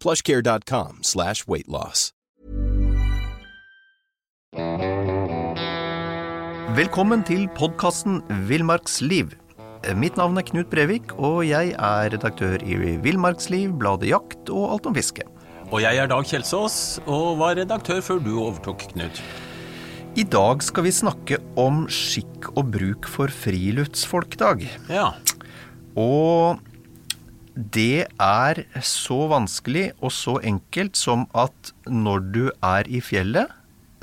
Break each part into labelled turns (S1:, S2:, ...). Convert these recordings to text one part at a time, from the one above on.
S1: plushcare.com slash weightloss.
S2: Velkommen til podkasten Villmarksliv. Mitt navn er Knut Brevik, og jeg er redaktør i Villmarksliv, bladet Jakt og Alt om fiske.
S3: Og jeg er Dag Kjelsås, og var redaktør før du overtok, Knut.
S2: I dag skal vi snakke om skikk og bruk for friluftsfolk, Dag.
S3: Ja.
S2: Og det er så vanskelig og så enkelt som at når du er i fjellet,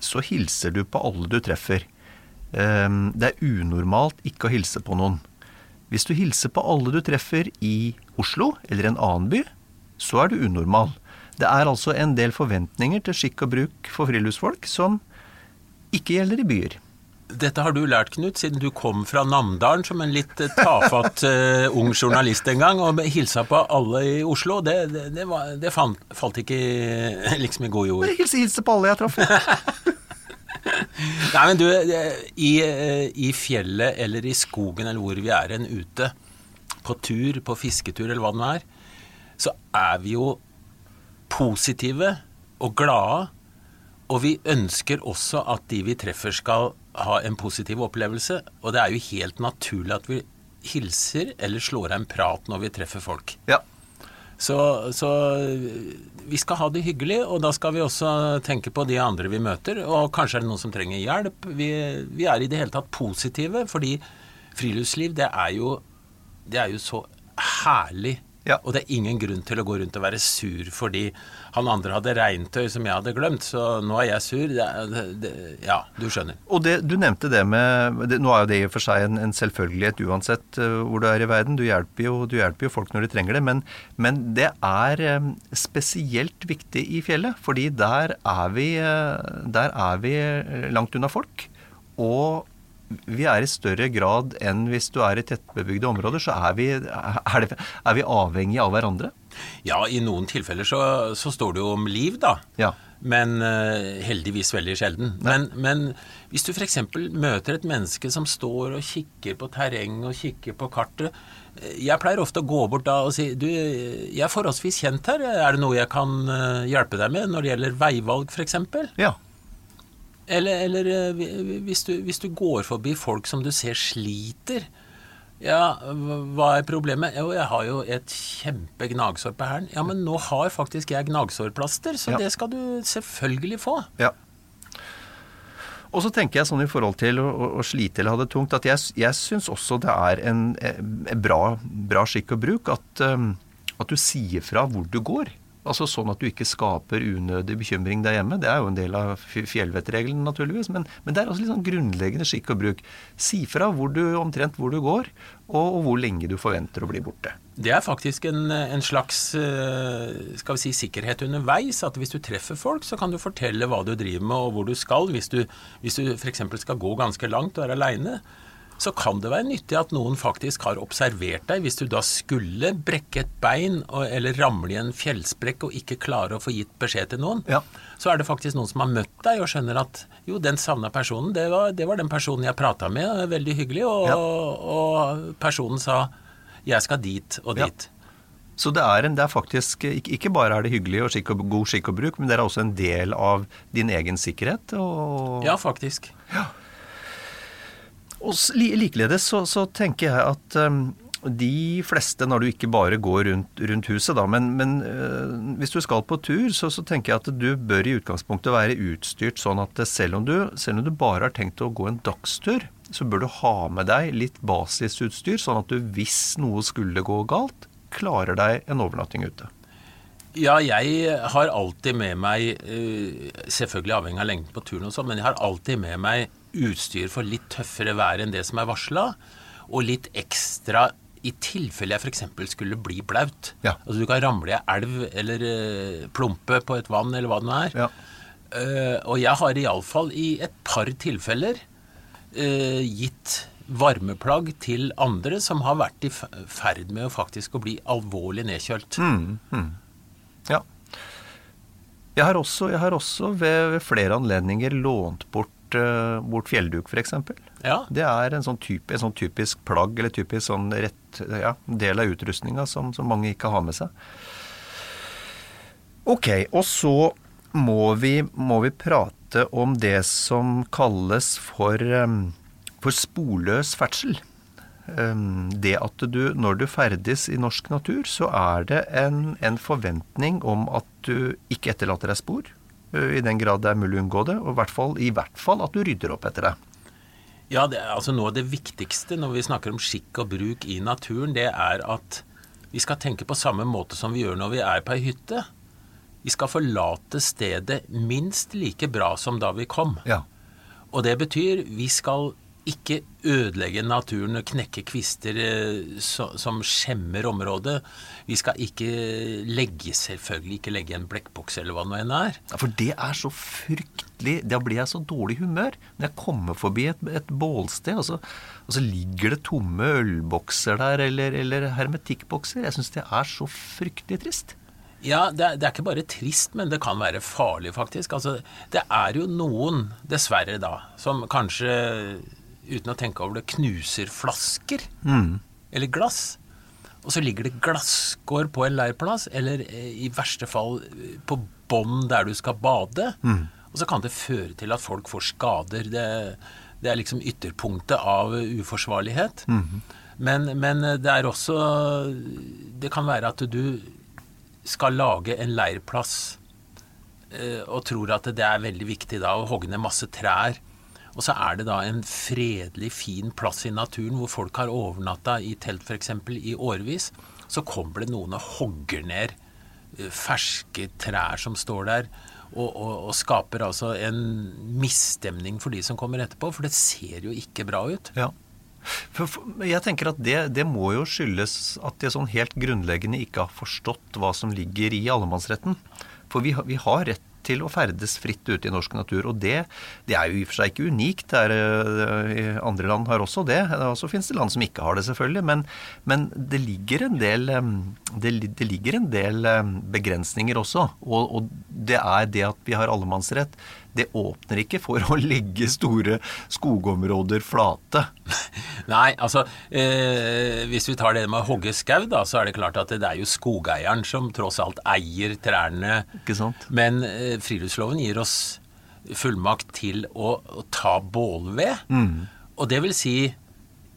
S2: så hilser du på alle du treffer. Ehm, Det er unormalt ikke å hilse på noen. Hvis du hilser på alle du treffer i Oslo eller en annen by, så er du unormal. Det er altså en del forventninger til skikk og bruk for friluftsfolk som ikke gjelder i byer.
S3: Dette har du lært, Knut, siden du kom fra Namdalen som en litt eh, tafatt uh, ung journalist en gang, og hilsa på alle i Oslo. Det, det, det, var, det fant, falt ikke liksom i god jord.
S2: Hilse, hilse på alle jeg traff.
S3: Nei, men du, eh, i, eh, i fjellet eller i skogen eller hvor vi er hen ute, på tur, på fisketur eller hva det nå er, så er vi jo positive og glade, og vi ønsker også at de vi treffer skal ha en positiv opplevelse, og det er jo helt naturlig at vi hilser eller slår av en prat når vi treffer folk.
S2: Ja.
S3: Så, så vi skal ha det hyggelig, og da skal vi også tenke på de andre vi møter. Og kanskje er det noen som trenger hjelp. Vi, vi er i det hele tatt positive, fordi friluftsliv, det er jo, det er jo så herlig.
S2: Ja.
S3: Og det er ingen grunn til å gå rundt og være sur fordi han andre hadde regntøy som jeg hadde glemt, så nå er jeg sur. Det, det, det, ja, du skjønner.
S2: Og det, du nevnte det med Nå er jo det i og for seg en, en selvfølgelighet uansett eh, hvor du er i verden. Du hjelper jo, du hjelper jo folk når de trenger det. Men, men det er eh, spesielt viktig i fjellet, fordi der er vi, eh, der er vi langt unna folk. Og vi er i større grad enn hvis du er i tettbebygde områder, så er vi, er det, er vi avhengige av hverandre.
S3: Ja, i noen tilfeller så, så står det jo om liv, da.
S2: Ja.
S3: Men uh, heldigvis veldig sjelden. Men, men hvis du f.eks. møter et menneske som står og kikker på terreng og kikker på kartet eh, Jeg pleier ofte å gå bort da og si du, jeg er forholdsvis kjent her. Er det noe jeg kan eh, hjelpe deg med når det gjelder veivalg f.eks.?
S2: Ja.
S3: Eller, eller eh, hvis, du, hvis du går forbi folk som du ser sliter Ja, hva er problemet? Jo, jeg har jo et kjempe gnagsår på hælen. Ja, men nå har faktisk jeg gnagsårplaster, så
S2: Ja.
S3: det skal du selvfølgelig få.
S2: Ja. Og så tenker jeg sånn i forhold til å, å, å slite eller ha det tungt, at jeg, jeg syns også det er en, en bra, bra skikk og bruk at, um, at du sier fra hvor du går. Altså Sånn at du ikke skaper unødig bekymring der hjemme. Det er jo en del av fjellvettreglene naturligvis. Men, men det er også litt sånn grunnleggende skikk og bruk. Si fra hvor du, omtrent hvor du går, og, og hvor lenge du forventer å bli borte.
S3: Det er faktisk en, en slags eh, skal vi si, sikkerhet underveis. At hvis du treffer folk, så kan du fortelle hva du driver med og hvor du skal. Hvis du, hvis du f.eks. skal gå ganske langt og er aleine, så kan det være nyttig at noen faktisk har observert deg. Hvis du da skulle brekke et bein eller ramle i en fjellsprekk og ikke klare å få gitt beskjed til noen,
S2: Ja.
S3: så er det faktisk noen som har møtt deg og skjønner at jo, den savna personen, det var, det var den personen jeg prata med, veldig hyggelig, og,
S2: Ja.
S3: og personen sa jeg skal dit og
S2: Ja.
S3: dit.
S2: Så det er, en, det er faktisk ikke, bare er det hyggelig og, skikk og god skikk og bruk, men det er også en del av din egen sikkerhet. Og,
S3: Ja, faktisk.
S2: Og likeledes så, så tenker jeg at um, de fleste, når du ikke bare går rundt, rundt huset, da, men, men øh, hvis du skal på tur, så, så, tenker jeg at du bør i utgangspunktet være utstyrt sånn at selv om, du, selv om du bare har tenkt å gå en dagstur, så bør du ha med deg litt basisutstyr, sånn at du hvis noe skulle gå galt, klarer deg en overnatting ute.
S3: Ja, jeg har alltid med meg, øh, selvfølgelig avhengig av lengden på turen og sånn, men jeg har alltid med meg utstyr for litt tøffere vær enn det som er varsla, og litt ekstra i tilfelle jeg f.eks. skulle bli blaut.
S2: Ja.
S3: Altså Du kan ramle i elv eller uh, plumpe på et vann eller hva det nå er.
S2: Ja.
S3: Uh, og jeg har iallfall i et par tilfeller uh, gitt varmeplagg til andre som har vært i ferd med å faktisk å bli alvorlig nedkjølt.
S2: Mm, mm. Ja. Jeg har også, jeg har også ved, ved, flere anledninger lånt bort, uh, bort fjellduk, f.eks.
S3: Ja.
S2: Det er en sånn, type, en sånn, typisk plagg eller typisk sånn rett, ja, del av utrustninga som, som, mange ikke har med seg. Ok, og så må vi, må vi prate om det som kalles for um, for sporløs ferdsel. Ehm, det at du, når du ferdes i norsk natur, så er det en, en forventning om at du ikke etterlater deg spor, i den grad det er mulig å unngå det, og i hvert fall, i hvert fall at du rydder opp etter deg.
S3: Ja, det, altså Noe av det viktigste når vi snakker om skikk og bruk i naturen, det er at vi skal tenke på samme måte som vi gjør når vi er på ei hytte. Vi skal forlate stedet minst like bra som da vi kom.
S2: Ja.
S3: Og det betyr vi skal ikke ødelegge naturen og knekke kvister eh, som skjemmer området. Vi skal ikke legge selvfølgelig ikke legge en blekkboks eller hva det nå enn er.
S2: Ja, for det er så fryktelig Da blir jeg så dårlig humør når jeg kommer forbi et, et bålsted, og så, og så, ligger det tomme ølbokser der, eller, eller hermetikkbokser. Jeg syns det er så fryktelig trist.
S3: Ja, det er, det er, ikke bare trist, men det kan være farlig, faktisk. Altså, det er jo noen, dessverre da, som kanskje uten å tenke over det, knuser flasker
S2: mm.
S3: eller glass. Og så ligger det glasskår på en leirplass, eller eh, i verste fall eh, på bånn der du skal bade.
S2: Mm.
S3: Og så kan det føre til at folk får skader. Det, det er liksom ytterpunktet av uforsvarlighet.
S2: Mm.
S3: Men, men, det er også Det kan være at du skal lage en leirplass eh, og tror at det er veldig viktig da å hogge ned masse trær og så er det da en fredelig, fin plass i naturen hvor folk har overnatta i telt f.eks. i årevis. Så kommer det noen og hogger ned eh, ferske trær som står der, og, og, og, skaper altså en misstemning for de som kommer etterpå. For det ser jo ikke bra ut.
S2: Ja. For, for, jeg tenker at det, det, må jo skyldes at de sånn helt grunnleggende ikke har forstått hva som ligger i allemannsretten. For vi, vi har rett til å ferdes fritt ute i norsk natur. Og det, det er jo i og for seg ikke unikt. Det er, eh, andre land har også det. Og så finnes det land som ikke har det, selvfølgelig. Men, men det, ligger en del, det, det, ligger en del begrensninger også. Og, og det er det at vi har allemannsrett det åpner ikke for å legge store skogområder flate.
S3: Nei, altså eh, Hvis vi tar det med å hogge skau, da, så er det klart at det er jo skogeieren som tross alt eier trærne.
S2: Ikke sant?
S3: Men eh, friluftsloven gir oss fullmakt til å, å ta bålved.
S2: Mm.
S3: Og det vil si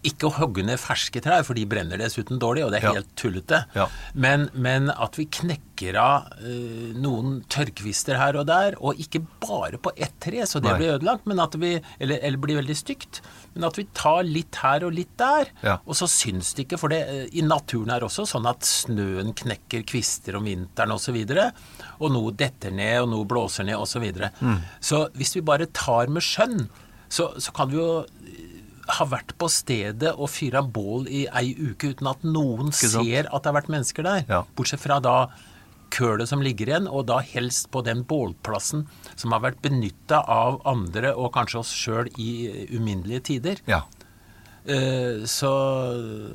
S3: ikke å hogge ned ferske trær, for de brenner dessuten dårlig, og det er ja. helt tullete.
S2: Ja.
S3: Men, men, at vi knekker av uh, noen tørrkvister her og der, og ikke bare på ett tre, så det Nei. blir ødelagt, men at vi, eller, eller, blir veldig stygt. Men at vi tar litt her og litt der,
S2: ja.
S3: og så syns det ikke. For det, uh, i naturen er også sånn at snøen knekker kvister om vinteren osv. Og, så og noe detter ned, og noe blåser ned osv. Så, videre.
S2: mm.
S3: så hvis vi bare tar med skjønn, så, så kan vi jo har vært på stedet og fyra bål i ei uke uten at noen ser at det har vært mennesker der.
S2: Ja.
S3: Bortsett fra da kølet som ligger igjen, og da helst på den bålplassen som har vært benytta av andre og kanskje oss sjøl i uminnelige tider.
S2: Ja.
S3: Uh, så,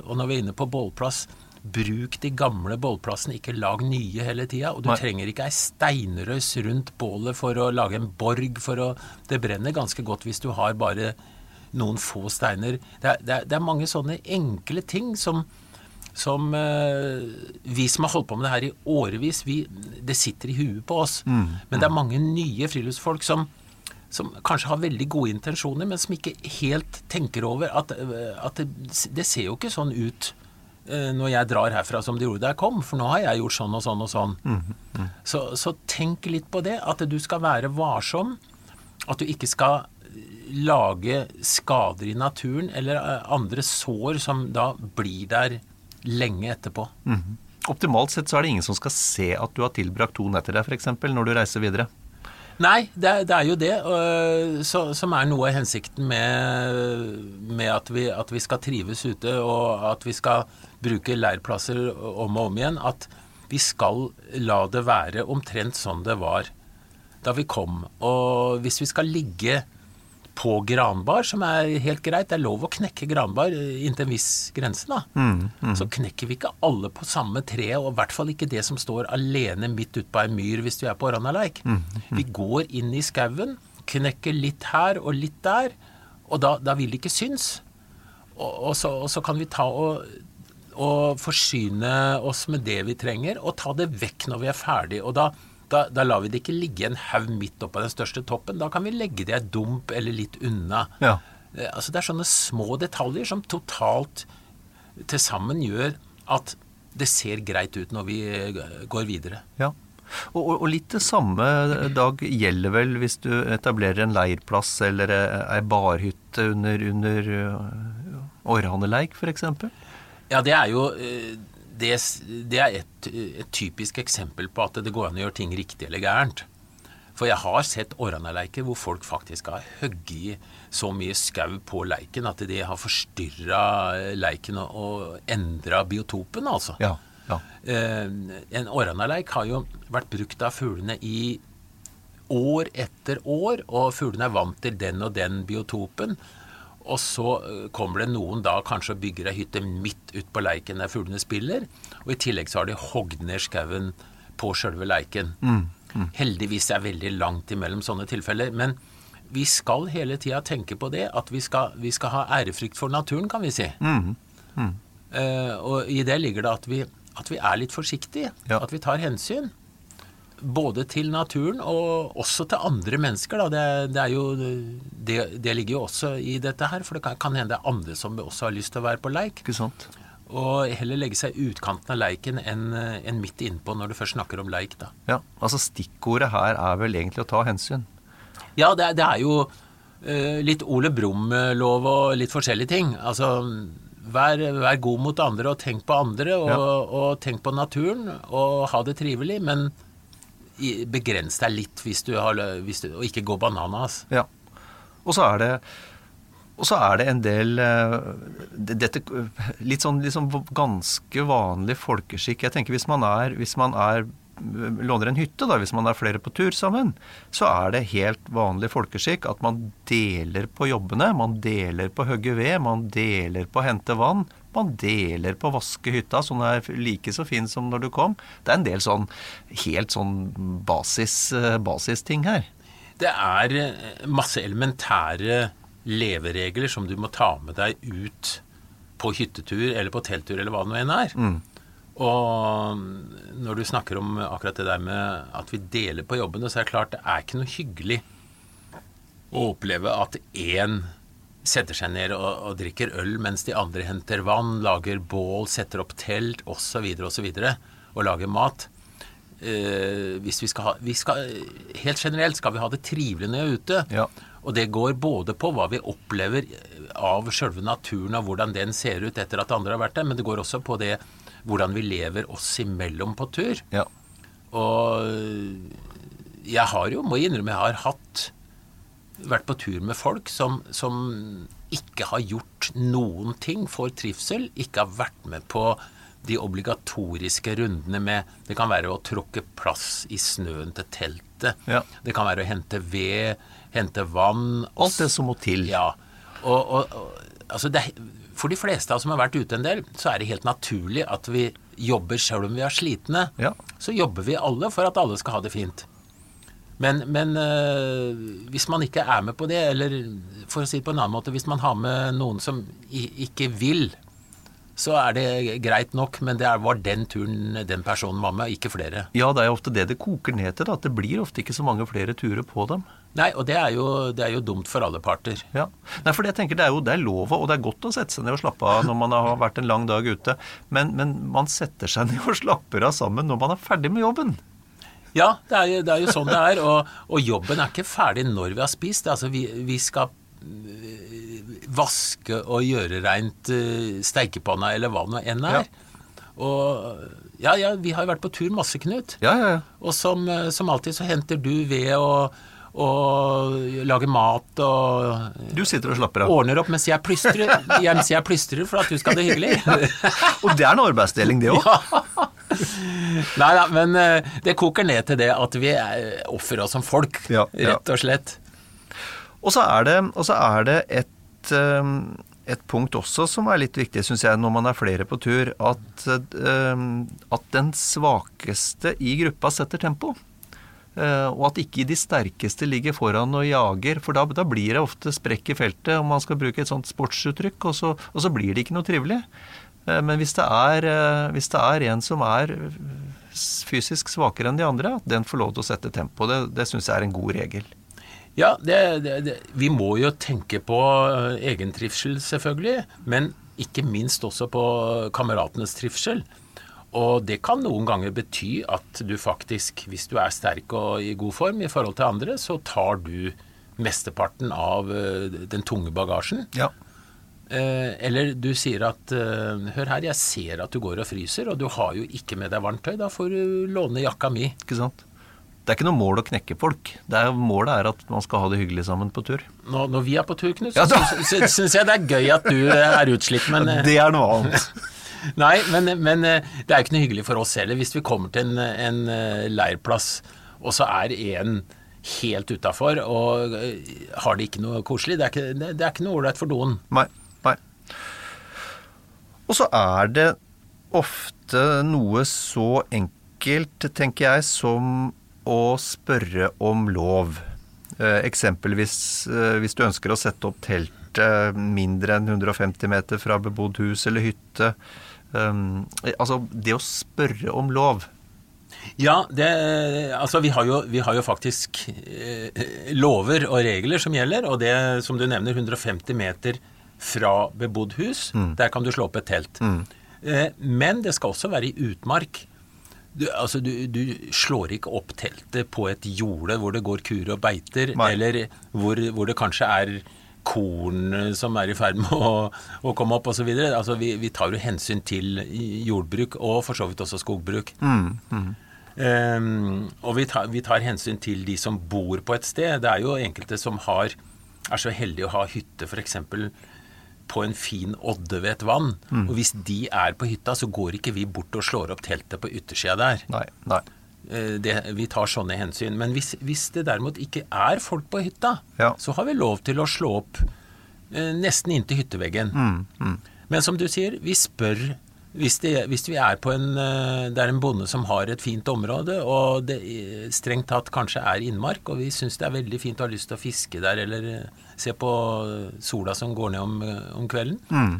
S3: og når vi er inne på bålplass Bruk de gamle bålplassene, ikke lag nye hele tida. Og du Nei. trenger ikke ei steinrøys rundt bålet for å lage en borg. For å, det brenner ganske godt hvis du har bare noen få steiner. Det er, det er, det er mange sånne enkle ting som, som uh, vi som har holdt på med det her i årevis, vi, det sitter i huet på oss.
S2: Mm,
S3: men det er mange nye friluftsfolk som, som kanskje har veldig gode intensjoner, men som ikke helt tenker over at, at det, det, ser jo ikke sånn ut eh, når jeg drar herfra som de gjorde da jeg kom, for nå har jeg gjort sånn og sånn og sånn. Så, så tenk litt på det, at du skal være varsom. At du ikke skal lage skader i naturen eller eh, andre sår som da blir der lenge etterpå.
S2: Optimalt sett så er det ingen som skal se at du har tilbrakt to netter der, f.eks., når du reiser videre.
S3: Nei, det er, det er jo det øh, så, som er noe av hensikten med, med at, vi, at vi skal trives ute, og at vi skal bruke leirplasser om og om igjen. At vi skal la det være omtrent sånn det var da vi kom. Og hvis vi skal ligge på granbar, som er helt greit, det er lov å knekke granbar inntil en viss grense, da. Så knekker vi ikke alle på samme tre, og i hvert fall ikke det som står alene midt ute på ei myr hvis du er på Randaleik. Vi går inn i skauen, knekker litt her og litt der, og da, da vil det ikke synes. Og, og, så, og så kan vi ta og, og forsyne oss med det vi trenger, og ta det vekk når vi er ferdig. Og da, da, da lar vi det ikke ligge en haug midt oppå den største toppen. Da kan vi legge det i et dump eller litt unna.
S2: Ja.
S3: Eh, Altså Det er sånne små detaljer som totalt til sammen gjør at det ser greit ut når vi eh, går videre.
S2: Ja. Og, og, litt det samme, Dag, gjelder vel hvis du etablerer en leirplass eller ei barhytte under, under Orrhaneleik, f.eks.?
S3: Ja, det er jo eh, det, det er et, et typisk eksempel på at det går an å gjøre ting riktig eller gærent. For jeg har sett Åranaleiker hvor folk faktisk har hogd så mye skau på leiken at de har forstyrra leiken og, og endra biotopen, altså.
S2: Ja. ja.
S3: Eh, en åranaleik har jo vært brukt av fuglene i år etter år, og fuglene er vant til den og den biotopen. Og så eh, kommer det noen da kanskje og bygger ei hytte midt ut på leiken der fuglene spiller. Og i tillegg så har de hogd ned skauen på sjølve leiken. Heldigvis er det veldig langt imellom sånne tilfeller. Men vi skal hele tida tenke på det, at vi skal, vi skal ha ærefrykt for naturen, kan vi si. Eh, og i det ligger det at vi, at vi er litt forsiktige.
S2: Ja.
S3: At vi tar hensyn. Både til naturen og også til andre mennesker. Da. Det, det, er jo, det, det ligger jo også i dette her, for det kan, kan hende det er andre som også har lyst til å være på leik.
S2: Ikke sant?
S3: Og heller legge seg i utkanten av leiken enn enn midt innpå når du først snakker om leik. da.
S2: Ja, altså Stikkordet her er vel egentlig å ta hensyn.
S3: Ja, det, det er jo uh, litt Ole Brumm-lov og litt forskjellige ting. Altså, vær, vær god mot andre og tenk på andre, og,
S2: Ja.
S3: og tenk på naturen, og ha det trivelig, men begrens deg litt hvis du har, hvis du, og ikke gå bananas.
S2: Ja. Og så er det og så er det en del eh, dette, litt sånn liksom ganske vanlig folkeskikk. Jeg tenker hvis man er, hvis man er låner en hytte, da, hvis man er flere på tur sammen, så er det helt vanlig folkeskikk at man deler på jobbene. Man deler på å hogge ved, man deler på å hente vann. Man deler på å vaske hytta, så den er like så fin som når du kom. Det er en del sånn helt sånn basis, eh, basisting her.
S3: Det er eh, masse elementære leveregler som du må ta med deg ut på hyttetur eller på telttur eller hva det nå enn er. Og når du snakker om akkurat det der med at vi deler på jobbene, så er det klart det er ikke noe hyggelig å oppleve at én setter seg ned og, og drikker øl mens de andre henter vann, lager bål, setter opp telt osv. osv. og lager mat. Eh, hvis vi skal ha vi skal, Helt generelt skal vi ha det trivelig når vi er ute.
S2: Ja.
S3: Og det går både på hva vi opplever av sjølve naturen og hvordan den ser ut etter at andre har vært der, men det går også på det hvordan vi lever oss imellom på tur.
S2: Ja.
S3: Og jeg har jo, må innrømme, jeg har hatt vært på tur med folk som, som ikke har gjort noen ting for trivsel, ikke har vært med på de obligatoriske rundene med Det kan være å tråkke plass i snøen til teltet.
S2: Ja.
S3: Det kan være å hente ved, hente vann.
S2: Alt det som må til.
S3: Ja. Og, og, og altså det, for de fleste av oss som har vært ute en del, så er det helt naturlig at vi jobber selv om vi er slitne.
S2: Ja.
S3: Så jobber vi alle for at alle skal ha det fint. Men, men øh, hvis man ikke er med på det, eller for å si det på en annen måte, hvis man har med noen som ikke vil, så er det greit nok, men det er- var den turen den personen var med, ikke flere.
S2: Ja, det er jo ofte det det koker ned til. da, at Det blir ofte ikke så mange flere turer på dem.
S3: Nei, og det er jo, det er jo dumt for alle parter.
S2: Ja. Nei, for jeg tenker Det er jo det er lov og det er godt å sette seg ned og slappe av når man har vært en lang dag ute. Men, men man setter seg ned og slapper av sammen når man er ferdig med jobben.
S3: Ja, det er jo, det er jo sånn det er. Og, og jobben er ikke ferdig når vi har spist. Altså, vi, vi skal øh, vaske og gjøre reint øh, steikepanna eller hva det nå enn er. Og ja, ja, vi har jo vært på tur masse, Knut.
S2: Ja, ja, ja.
S3: Og som, øh, som alltid så henter du ved og, og lager mat og
S2: Du sitter og slapper av.
S3: ordner opp mens jeg plystrer, mens jeg plystrer for at du skal ha det hyggelig.
S2: Og det er en arbeidsdeling, det òg.
S3: Nei da, men eh, det koker ned til det at vi er ofra som folk,
S2: Ja, ja.
S3: rett og slett.
S2: Og så er det, og så er det et, um, et punkt også som er litt viktig, syns jeg, når man er flere på tur, at, um, at den svakeste i gruppa setter tempo. Eh, og at ikke de sterkeste ligger foran og jager, for da, da blir det ofte sprekk i feltet, om man skal bruke et sånt sportsuttrykk, og så, og så blir det ikke noe trivelig. Eh, men hvis det, er, eh, hvis det er en som er fysisk svakere enn de andre, at den får lov til å sette tempo, det, det syns jeg er en god regel.
S3: Ja, det, det, det, vi må jo tenke på eh, egen trivsel, selvfølgelig, men ikke minst også på kameratenes trivsel. Og det kan noen ganger bety at du faktisk, hvis du er sterk og i god form i forhold til andre, så tar du mesteparten av den tunge bagasjen.
S2: Ja.
S3: Eh, eller du sier at eh, Hør her, jeg ser at du går og fryser, og du har jo ikke med deg varmt tøy. Da får du låne jakka mi.
S2: Ikke sant? Det er ikke noe mål å knekke folk. Det er, målet er at man skal ha det hyggelig sammen på tur.
S3: Nå, når vi er på tur, Knut, så
S2: ja,
S3: syns jeg det er gøy at du eh, er utslitt, men
S2: Det er noe annet.
S3: Nei, men, men det er jo ikke noe hyggelig for oss heller. Hvis vi kommer til en, en leirplass, og så er en helt utafor og har det ikke noe koselig, det er ikke, det, det er ikke noe ålreit for doen.
S2: Nei. Og så er det ofte noe så enkelt, tenker jeg, som å spørre om lov. Eh, eksempelvis eh, hvis du ønsker å sette opp teltet mindre enn 150 meter fra bebodd hus eller hytte. Um, altså det å spørre om lov.
S3: Ja, det, altså vi har jo, vi har jo faktisk eh, lover og regler som gjelder, og det som du nevner, 150 meter fra bebodd hus, der kan du slå opp et telt. Eh, men det skal også være i utmark. Du, altså, du, du slår ikke opp teltet på et jorde hvor det går kuer og beiter,
S2: Nei.
S3: eller hvor, hvor det kanskje er korn som er i ferd med å, å komme opp osv. Altså, vi, vi tar jo hensyn til jordbruk, og for så vidt også skogbruk. Ehm, og vi tar, vi tar hensyn til de som bor på et sted. Det er jo enkelte som har, er så heldige å ha hytte f.eks. på en fin odde ved et vann. Og hvis de er på hytta, så går ikke vi bort og slår opp teltet på yttersida der.
S2: Nei. nei.
S3: Eh, Det, vi tar sånne hensyn. Men hvis, hvis det derimot ikke er folk på hytta,
S2: Ja.
S3: så har vi lov til å slå opp eh, nesten inntil hytteveggen. Men som du sier, vi spør hvis, det, hvis vi er på en eh, Det er en bonde som har et fint område, og det eh, strengt tatt kanskje er innmark, og vi syns det er veldig fint og har lyst til å fiske der, eller eh, se på sola som går ned om, om kvelden,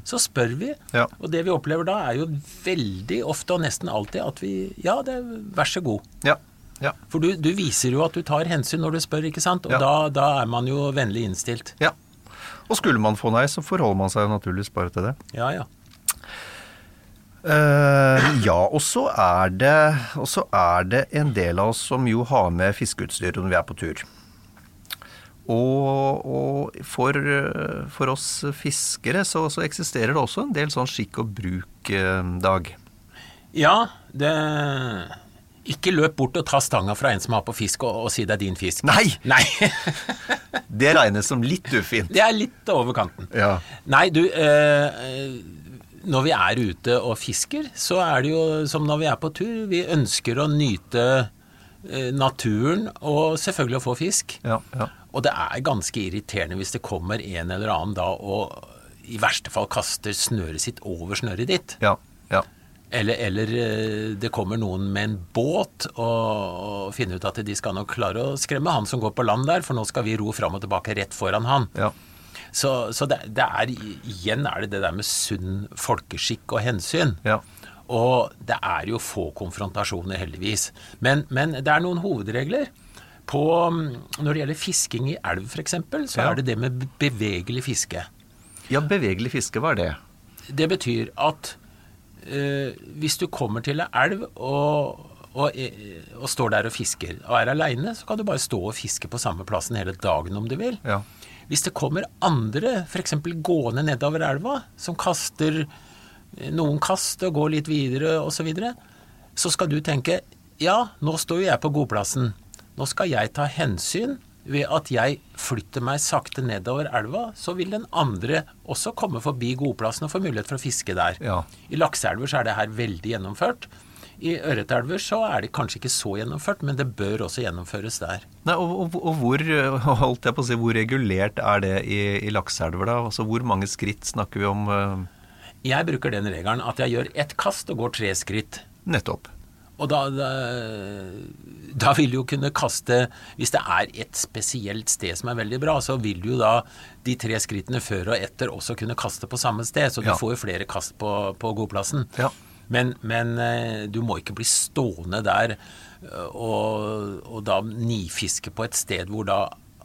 S3: så spør vi.
S2: Ja.
S3: Og det vi opplever da, er jo veldig ofte, og nesten alltid, at vi Ja, det, vær så god.
S2: Ja. Ja.
S3: For du, du viser jo at du tar hensyn når du spør, ikke sant? Og da, da er man jo vennlig innstilt.
S2: ja. Og skulle man få nei, så forholder man seg jo naturligvis bare til det.
S3: Ja, ja.
S2: Eh, ja, og så er, det- er det en del av oss som jo har med fiskeutstyr når vi er på tur. Og, og for, for oss fiskere så, så eksisterer det også en del sånn skikk og bruk-dag.
S3: Ja, det Ikke løp bort og ta stanga fra en som har på fisk, og, og si det er din fisk.
S2: Nei!
S3: Nei!
S2: Det regnes som litt ufint.
S3: Det er litt over kanten.
S2: Ja.
S3: Nei, du eh, Når vi er ute og fisker, så er det jo som når vi er på tur. Vi ønsker å nyte eh, naturen og selvfølgelig å få fisk.
S2: Ja, ja.
S3: Og det er ganske irriterende hvis det kommer en eller annen da og i verste fall kaster snøret sitt over snøret ditt.
S2: ja, ja.
S3: Eller, eller eh, det kommer noen med en båt og, og finner ut at de skal nok klare å skremme han som går på land der, for nå skal vi ro fram og tilbake rett foran han.
S2: ja.
S3: Så, så det, det er igjen er det det der med sunn folkeskikk og hensyn.
S2: Ja.
S3: Og det er jo få konfrontasjoner, heldigvis. Men, men det er noen hovedregler. På, mm, når det gjelder fisking i elv f.eks., så
S2: Ja.
S3: er det det med bevegelig fiske.
S2: ja, bevegelig fiske, hva er det?
S3: Det betyr at eh, hvis du kommer til ei elv og, og, eh, og står der og fisker, og er aleine, så kan du bare stå og fiske på samme plassen hele dagen om du vil.
S2: Ja.
S3: Hvis det kommer andre, f.eks. gående nedover elva, som kaster noen kast og går litt videre osv., så, videre, så skal du tenke ja, nå står jo jeg på godplassen. Nå skal jeg ta hensyn ved at jeg flytter meg sakte nedover elva, så vil den andre også komme forbi godplassen og få mulighet for å fiske der.
S2: Ja.
S3: I lakseelver så er det her veldig gjennomført. I ørretelver så er det kanskje ikke så gjennomført, men det bør også gjennomføres der.
S2: Nei, og, og, og hvor, holdt jeg på å si, hvor regulert er det i, i lakseelver, da? Altså, hvor mange skritt snakker vi om? Uh...
S3: Jeg bruker den regelen at jeg gjør ett kast og går tre skritt.
S2: nettopp.
S3: Og da, da, da vil du jo kunne kaste Hvis det er et spesielt sted som er veldig bra, så vil du jo da de tre skrittene før og etter også kunne kaste på samme sted. Så du
S2: Ja.
S3: får jo flere kast på, på godplassen.
S2: Ja.
S3: Men, men eh, du må ikke bli stående der eh, og, og da nifiske på et sted hvor da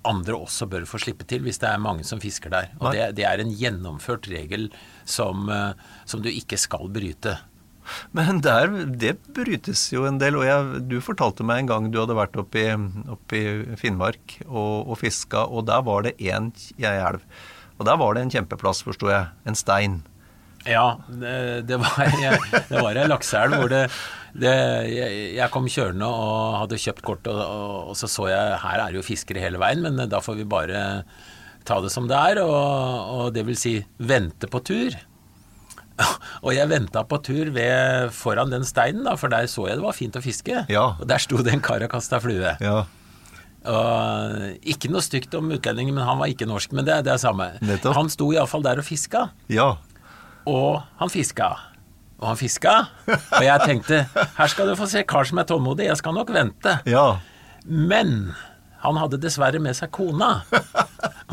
S3: andre også bør få slippe til, hvis det er mange som fisker der. Og det, det er en gjennomført regel som, eh, som du ikke skal bryte.
S2: Men der, det brytes jo en del. Og jeg, du fortalte meg en gang du hadde vært oppe i, oppe i Finnmark og, og fiska, og der var det én elv. Og der var det en kjempeplass, forsto jeg. En stein.
S3: Ja, det, var jeg, det var ei lakseelv hvor det, det jeg, jeg kom kjørende og hadde kjøpt kort, og, og, og så så jeg her er det jo fiskere hele veien, men da får vi bare ta det som det er, og, og det vil si vente på tur. Og jeg venta på tur ved, foran den steinen, da, for der så jeg det var fint å fiske.
S2: Ja.
S3: Og der sto det en kar og kasta flue.
S2: Ja.
S3: Og ikke noe stygt om utlendingen, men han var ikke norsk. Men det, det er samme.
S2: Nettopp.
S3: Han sto iallfall der og fiska.
S2: Ja.
S3: Og han fiska. Og han fiska. Og jeg tenkte her skal du få se kar som er tålmodig, jeg skal nok vente.
S2: Ja.
S3: Men han hadde dessverre med seg kona.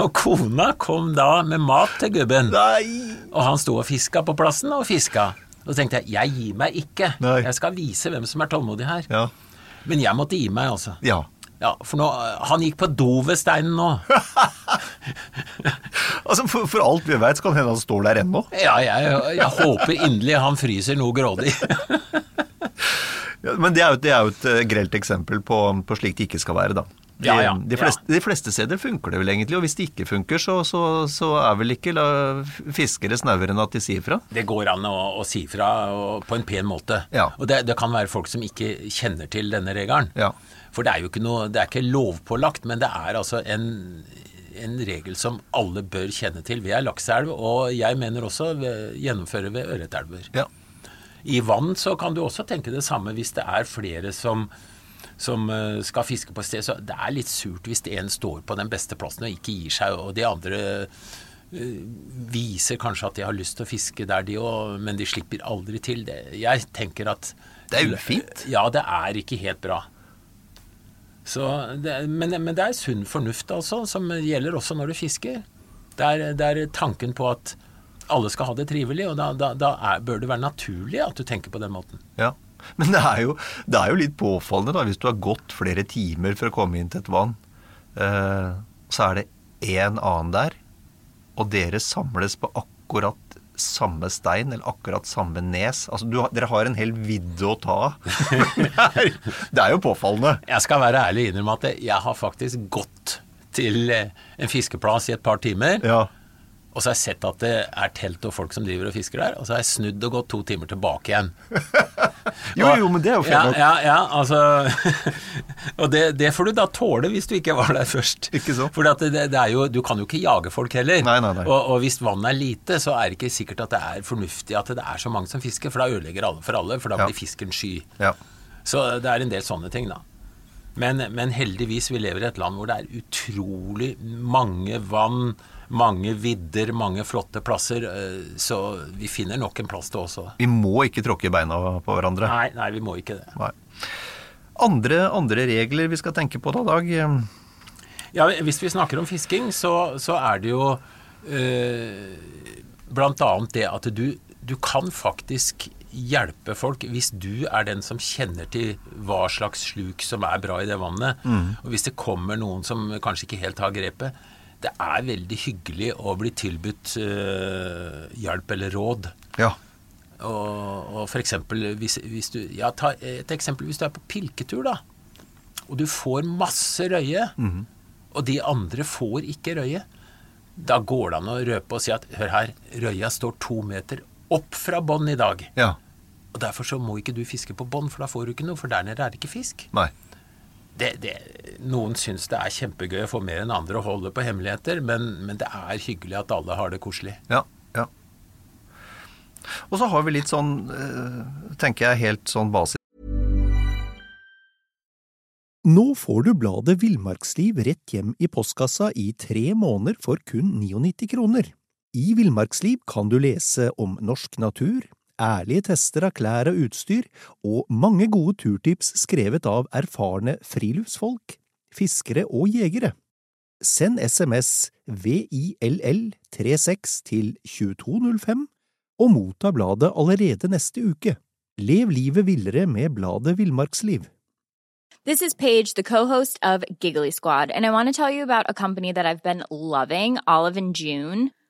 S3: Og kona kom da med mat til gubben.
S2: Nei!
S3: Og han sto og fiska på plassen og fiska. Og så tenkte jeg jeg gir meg ikke.
S2: Nei.
S3: Jeg skal vise hvem som er tålmodig her.
S2: Ja.
S3: Men jeg måtte gi meg, altså.
S2: Ja.
S3: Ja, For nå, han gikk på do ved steinen nå.
S2: Altså, for, for alt vi veit, kan hende han står der ennå.
S3: Ja, jeg, jeg håper inderlig han fryser noe grådig.
S2: Ja, men det er jo, det er jo et eh, grelt eksempel på, på slik det ikke skal være, da. De,
S3: Ja, ja,
S2: de, fleste, de fleste steder funker det vel egentlig, og hvis det ikke funker, så, så, så er vel ikke fiskere snauere enn at de sier fra.
S3: Det går an å, å si fra og, på en pen måte.
S2: Ja.
S3: Og det, det kan være folk som ikke kjenner til denne regelen. For det er jo ikke noe, det er ikke lovpålagt, men det er altså en, en regel som alle bør kjenne til. Vi er lakseelv, og jeg mener også gjennomføre ved ørretelver.
S2: Ja.
S3: I vann så kan du også tenke det samme hvis det er flere som, som eh, skal fiske på et sted. Så det er litt surt hvis en står på den beste plassen og ikke gir seg, og de andre eh, viser kanskje at de har lyst til å fiske der de òg, men de slipper aldri til. Det, jeg tenker at
S2: Det er ufint.
S3: Ja, det er ikke helt bra. Så det, men, men det er sunn fornuft, altså, som gjelder også når du fisker. Det er, det er tanken på at alle skal ha det trivelig, og da, da, da er, bør det være naturlig at du tenker på den måten.
S2: Ja. Men det er, jo, det er jo litt påfallende da, hvis du har gått flere timer for å komme inn til et vann, eh, så er det én annen der, og dere samles på akkurat samme stein, eller akkurat samme nes. Altså, du, dere har en hel vidde å ta av. det, er, det er jo påfallende.
S3: Jeg skal være ærlig og innrømme at jeg har faktisk gått til eh, en fiskeplass i et par timer,
S2: Ja.
S3: Og så har jeg sett at det er telt og folk som driver og fisker der, og så har jeg snudd og gått to timer tilbake igjen.
S2: Jo, jo, men det er jo fint.
S3: Ja, ja, ja, altså Og det, det får du da tåle hvis du ikke var der først.
S2: Ikke så.
S3: For det, det er jo, du kan jo ikke jage folk heller.
S2: Nei, nei, nei.
S3: Og, og hvis vannet er lite, så er det ikke sikkert at det er fornuftig at det er så mange som fisker, for da ødelegger alle for alle, for da
S2: Ja.
S3: blir fisken sky.
S2: Ja.
S3: Så det er en del sånne ting, da. Men, men heldigvis, vi lever i et land hvor det er utrolig mange vann, mange vidder, mange flotte plasser. eh, Så vi finner nok en plass til også.
S2: Vi må ikke tråkke beina på hverandre.
S3: Nei, nei, vi må ikke det.
S2: Nei. Andre, andre regler vi skal tenke på da, Dag?
S3: Ja, Hvis vi snakker om fisking, så, så er det jo eh, annet det at du, du kan faktisk hjelpe folk hvis du er den som kjenner til hva slags sluk som er bra i det vannet. Og hvis det kommer noen som kanskje ikke helt har grepet. Det er veldig hyggelig å bli tilbudt uh, hjelp eller råd.
S2: Ja.
S3: Og, og for eksempel hvis, hvis du Ja, ta et eksempel hvis du er på pilketur, da. Og du får masse røye, og de andre får ikke røye. Da går det an å røpe og si at hør her, røya står to meter opp fra bånn i dag.
S2: Ja.
S3: Og derfor så må ikke du fiske på bånn, for da får du ikke noe, for der nede er det ikke fisk.
S2: Nei.
S3: Det, det, noen syns det er kjempegøy å få mer enn andre å holde på hemmeligheter, men, men det er hyggelig at alle har det koselig.
S2: Ja. ja. Og så har vi litt sånn, eh, tenker jeg, helt sånn basis
S4: Nå får du bladet Villmarksliv rett hjem i postkassa i tre måneder for kun 99 kroner. I Villmarksliv kan du lese om norsk natur, ærlige tester av klær og utstyr, og mange gode turtips skrevet av erfarne friluftsfolk, fiskere og jegere. Send SMS VILL36 til 2205 og motta bladet allerede neste uke. Lev livet villere med bladet Villmarksliv.
S5: This is Paige, the co-host of Giggly Squad, and I want to tell you about a company that I've been loving, Olive and June.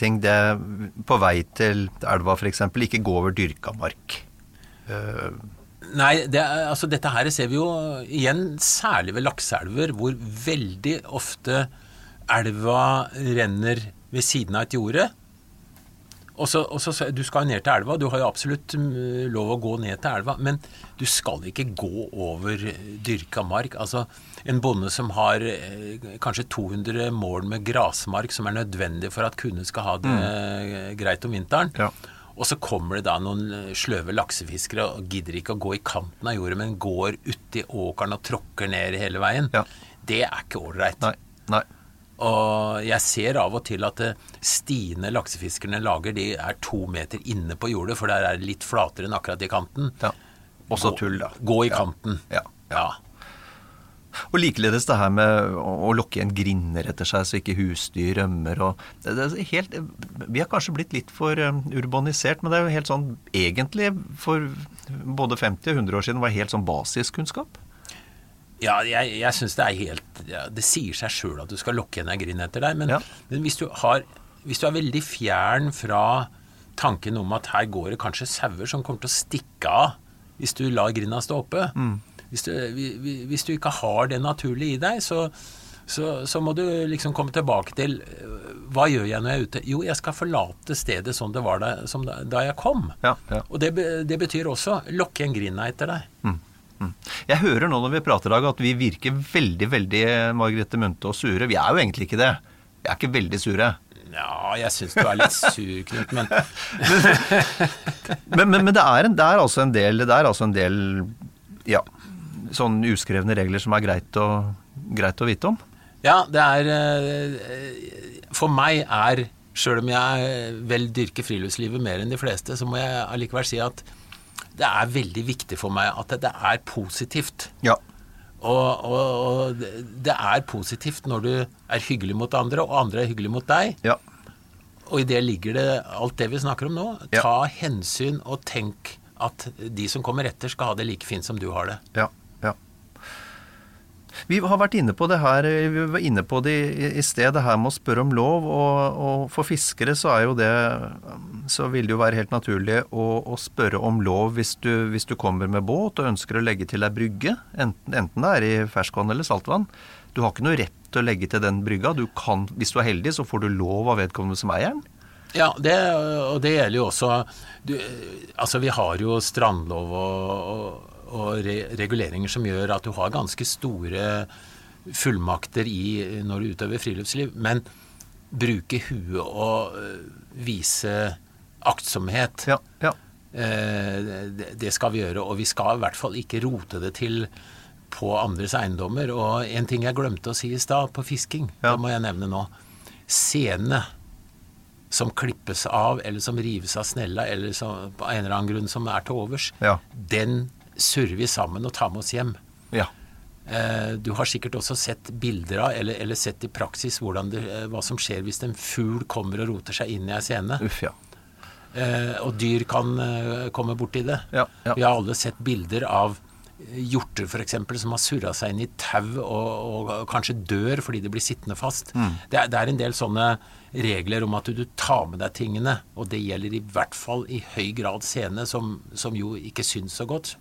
S2: Ting. Det er på vei til elva f.eks. ikke gå over dyrka mark. Uh...
S3: Nei, det er, altså dette her ser vi jo igjen særlig ved lakseelver, hvor veldig ofte elva renner ved siden av et jorde. Og så, og så, Du skal ned til elva, du har jo absolutt mm, lov å gå ned til elva, men du skal ikke gå over dyrka mark. Altså, En bonde som har eh, kanskje 200 mål med grasmark som er nødvendig for at kunden skal ha det mm. greit om vinteren.
S2: Ja.
S3: Og så kommer det da noen sløve laksefiskere og gidder ikke å gå i kanten av jordet, men går uti åkeren og tråkker ned hele veien.
S2: Ja.
S3: Det er ikke ålreit.
S2: Nei. Nei.
S3: Og jeg ser av og til at eh, stiene laksefiskerne lager, de er to meter inne på jordet, for der er det litt flatere enn akkurat i kanten.
S2: Ja. Også
S3: Gå-
S2: tull, da.
S3: Gå i
S2: Ja.
S3: kanten.
S2: Ja.
S3: ja.
S2: Og likeledes det her med å, lokke igjen grinder etter seg så ikke husdyr rømmer og det, det helt, Vi har kanskje blitt litt for um, urbanisert, men det er jo helt sånn egentlig for både 50 og 100 år siden var helt sånn basiskunnskap.
S3: Ja, jeg, jeg syns det er helt ja, Det sier seg sjøl at du skal lokke en grinn etter deg, men,
S2: Ja.
S3: men hvis, du har, hvis du er veldig fjern fra tanken om at her går det kanskje sauer som kommer til å stikke av hvis du lar grinda stå oppe hvis, du, vi- vi- hvis du ikke har det naturlig i deg, så, så, så må du liksom komme tilbake til øh, Hva gjør jeg når jeg er ute? Jo, jeg skal forlate stedet sånn det var da, som da, jeg kom.
S2: Ja.
S3: Og det, det betyr også lokke en grinda etter deg.
S2: Jeg hører nå når vi prater i dag at vi virker veldig, veldig Margrethe Munthe og sure. Vi er jo egentlig ikke det. Vi er ikke veldig sure.
S3: Ja, jeg syns du er litt sur, Knut, men
S2: Men, men, men det, er en, det er altså en del Det er altså en del ja, sånn uskrevne regler som er greit å, greit å vite om.
S3: Ja, det er eh, For meg er Sjøl om jeg vel dyrker friluftslivet mer enn de fleste, så må jeg allikevel si at det er veldig viktig for meg at det er positivt.
S2: Ja.
S3: Og, og, og det- er positivt når du er hyggelig mot andre, og andre er hyggelig mot deg.
S2: Ja.
S3: Og i det ligger det alt det vi snakker om nå.
S2: Ja.
S3: Ta hensyn og tenk at de som kommer etter, skal ha det like fint som du har det.
S2: Ja, ja. Vi har vært inne på det her, vi var inne på det i, sted, det her med å spørre om lov. Og, og for fiskere så er jo det Så vil det jo være helt naturlig å, å spørre om lov hvis du, hvis du kommer med båt og ønsker å legge til ei brygge. Enten, enten det er i ferskvann eller saltvann. Du har ikke noe rett til å legge til den brygga. Du kan, hvis du er heldig, så får du lov av vedkommende som eieren.
S3: Ja, det, og det gjelder jo også du, Altså, vi har jo strandlov og, og, og re, reguleringer som gjør at du har ganske store fullmakter i når du utøver friluftsliv. Men bruke huet og øh, vise aktsomhet,
S2: Ja, ja.
S3: eh, det, det skal vi gjøre. Og vi skal i hvert fall ikke rote det til på andres eiendommer. Og en ting jeg glemte å si i stad, på fisking,
S2: Ja.
S3: det må jeg nevne nå. Sene som klippes av, eller som rives av snella, eller som, på en eller annen grunn som er til overs,
S2: Ja.
S3: den surrer vi sammen og tar med oss hjem.
S2: ja.
S3: Eh, Du har sikkert også sett bilder av, eller, eller sett i praksis, det, eh, hva som skjer hvis en fugl kommer og roter seg inn i ei scene.
S2: Uff, ja.
S3: Eh, og dyr kan komme borti det.
S2: Ja, ja.
S3: Vi har alle sett bilder av Hjorter hjorter f.eks. som har surra seg inn i tau og, og kanskje dør fordi de blir sittende fast.
S2: Mm.
S3: Det, det er en del sånne regler om at du, tar med deg tingene, og det gjelder i hvert fall i høy grad scene, som, som jo ikke syns så godt.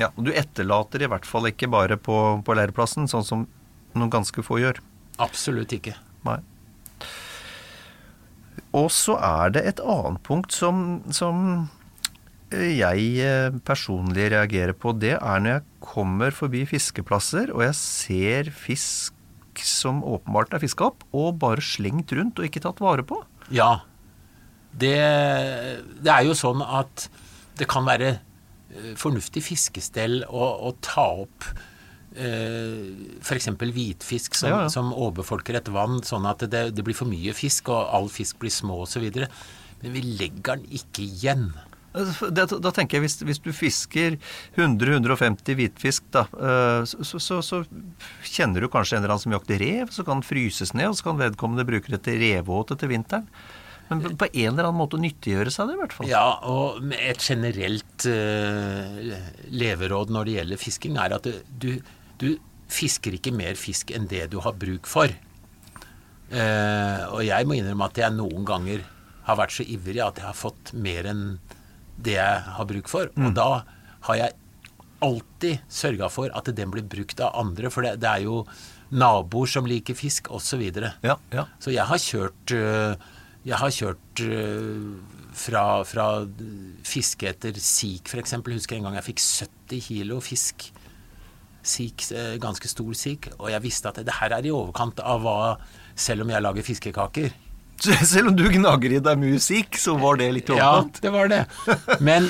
S2: ja. Og du etterlater i hvert fall ikke bare på, på leirplassen, sånn som noen ganske få gjør.
S3: Absolutt ikke.
S2: Nei. Og så er det et annet punkt som, som jeg eh, personlig reagerer på. Det er når jeg kommer forbi fiskeplasser og jeg ser fisk som åpenbart er fiska opp, og bare slengt rundt og ikke tatt vare på.
S3: Ja. Det, det er jo sånn at det kan være eh, fornuftig fiskestell å, å ta opp eh, f.eks. hvitfisk som,
S2: Ja, ja.
S3: som overbefolker et vann, sånn at det, det blir for mye fisk, og all fisk blir små osv. Men vi legger den ikke igjen.
S2: Det, da tenker jeg hvis, hvis du fisker 100-150 hvitfisk, da, eh, så, så, så, kjenner du kanskje en eller annen som jakter rev, så kan den fryses ned, og så kan vedkommende bruke det til revåte til vinteren. Men på en eller annen måte nyttiggjøre seg det, i hvert fall.
S3: Ja, og et generelt uh, leveråd når det gjelder fisking, er at du, du fisker ikke mer fisk enn det du har bruk for. Uh, og jeg må innrømme at jeg noen ganger har vært så ivrig at jeg har fått mer enn det jeg har bruk for. Og da har jeg alltid sørga for at den blir brukt av andre, for det, det er jo naboer som liker fisk, osv.
S2: Ja, ja.
S3: Så jeg har kjørt øh, Jeg har kjørt øh, fra, fra fiske etter sik, f.eks. Husker en gang jeg fikk 70 kilo fisk. Sik, øh, ganske stor sik. Og jeg visste at det her er i overkant av hva Selv om jeg lager fiskekaker.
S2: Selv om du gnager i deg musikk, så var det litt i
S3: Ja, det var det. Men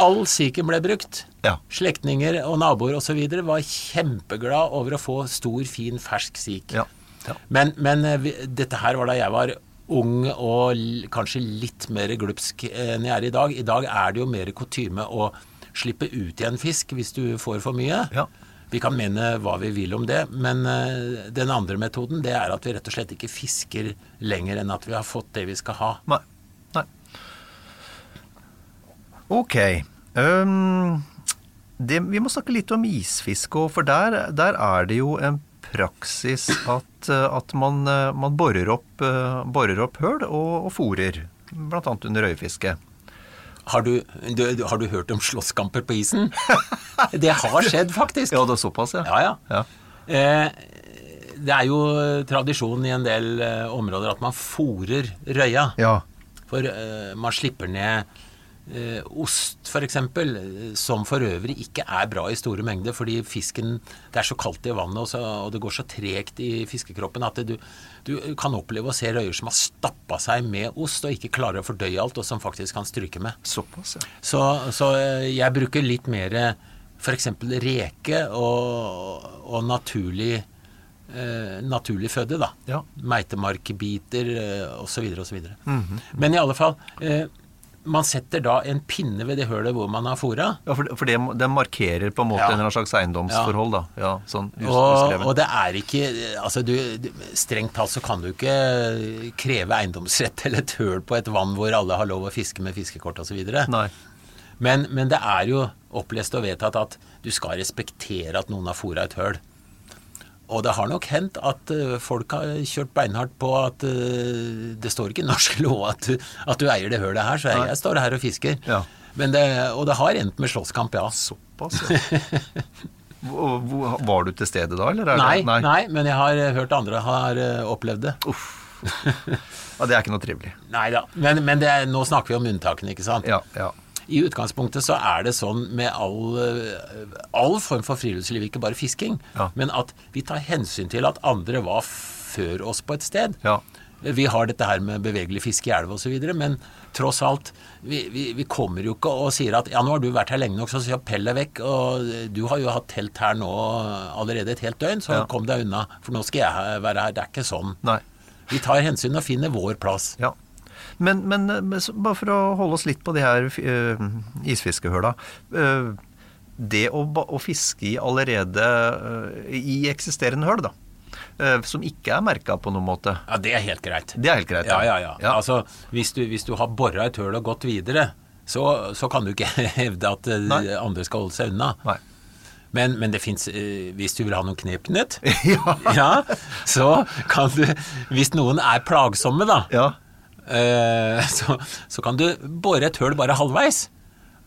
S3: all siken ble brukt.
S2: Ja.
S3: Slektninger og naboer osv. var kjempeglad over å få stor, fin, fersk sik.
S2: Ja, ja.
S3: Men, men eh, vi, dette her var da jeg var ung og kanskje litt mer glupsk eh, enn jeg er i dag. I dag er det jo mer kutyme å slippe ut igjen fisk hvis du får for mye.
S2: Ja.
S3: Vi kan mene hva vi vil om det, men eh, den andre metoden det er at vi rett og slett ikke fisker lenger enn at vi har fått det vi skal ha.
S2: Nei. Nei. Ok. Um, det, vi må snakke litt om isfiske, for der, der er det jo en praksis at, eh, at man, eh, man borer, opp, borer opp høl og, og fòrer, annet under røyfiske.
S3: Har du, du, har du hørt om slåsskamper på isen? Det har skjedd, faktisk.
S2: Ja, det er såpass, ja.
S3: Ja, ja.
S2: Ja.
S3: Eh, det er jo tradisjon i en del eh, områder at man fòrer røya.
S2: Ja.
S3: For eh, man slipper ned eh, ost, f.eks., som for øvrig ikke er bra i store mengder, fordi fisken Det er så kaldt i vannet, og, så, og det går så tregt i fiskekroppen at det, du, du kan oppleve å se røyer som har stappa seg med ost og ikke klarer å fordøye alt, og som faktisk kan stryke med.
S2: Såpass, ja.
S3: Så, så eh, jeg bruker litt mer f.eks. reke og, og naturlig, eh, naturlig føde, da.
S2: Ja.
S3: Meitemarkbiter eh, osv. osv. Men i alle fall eh, Man setter da en pinne ved det hølet hvor man har fora.
S2: Ja, for, for det, det markerer på en måte
S3: Ja.
S2: en slags eiendomsforhold, da. Ja, sånn us-
S3: Og, og det er ikke altså du, Strengt talt så kan du ikke kreve eiendomsrett eller et høl på et vann hvor alle har lov å fiske med fiskekort osv. Men, men det er jo opplest og vedtatt at du skal respektere at noen har fora et høl. Og det har nok hendt at eh, folk har kjørt beinhardt på at eh, det står ikke i norsk lov at du, at du eier det hølet her, så jeg, jeg står her og fisker.
S2: Ja.
S3: Men det, og det har endt med slåsskamp, ja.
S2: Såpass, ja. Var du til stede da, eller? er det-
S3: Nei, nei, men jeg har hørt andre har eh, opplevd det.
S2: Uff. Ja, det er ikke noe trivelig.
S3: Nei da. Men, men det er, nå snakker vi om unntakene, ikke sant?
S2: Ja, ja.
S3: I utgangspunktet så er det sånn med all, eh, all form for friluftsliv, ikke bare fisking,
S2: Ja.
S3: men at vi tar hensyn til at andre var før oss på et sted.
S2: Ja.
S3: Vi har dette her med bevegelig fiske i elv osv., men tross alt, vi, vi, vi kommer jo ikke og sier at ja, nå har du vært her lenge nok, så sier pell deg vekk, og du har jo hatt telt her nå allerede et helt døgn, så
S2: Ja.
S3: kom deg unna, for nå skal jeg være her. Det er ikke sånn.
S2: Nei.
S3: Vi tar hensyn og finner vår plass.
S2: Ja. Men, men, men bare for å holde oss litt på de her uh, isfiskehøla. Uh, det å, å fiske i allerede uh, i eksisterende høl, da. eh, som ikke er merka på noen måte.
S3: Ja, det er helt greit.
S2: Det er helt greit.
S3: Ja, ja, ja.
S2: Ja.
S3: Altså, hvis du, hvis du har bora et høl og gått videre, så, så kan du ikke hevde at eh,
S2: Nei.
S3: andre skal holde seg unna.
S2: Nei.
S3: Men, men det fins Hvis du vil ha noen knep, Knut,
S2: Ja.
S3: ja, så kan du Hvis noen er plagsomme, da,
S2: Ja.
S3: Eh, så, så kan du bore et høl bare halvveis.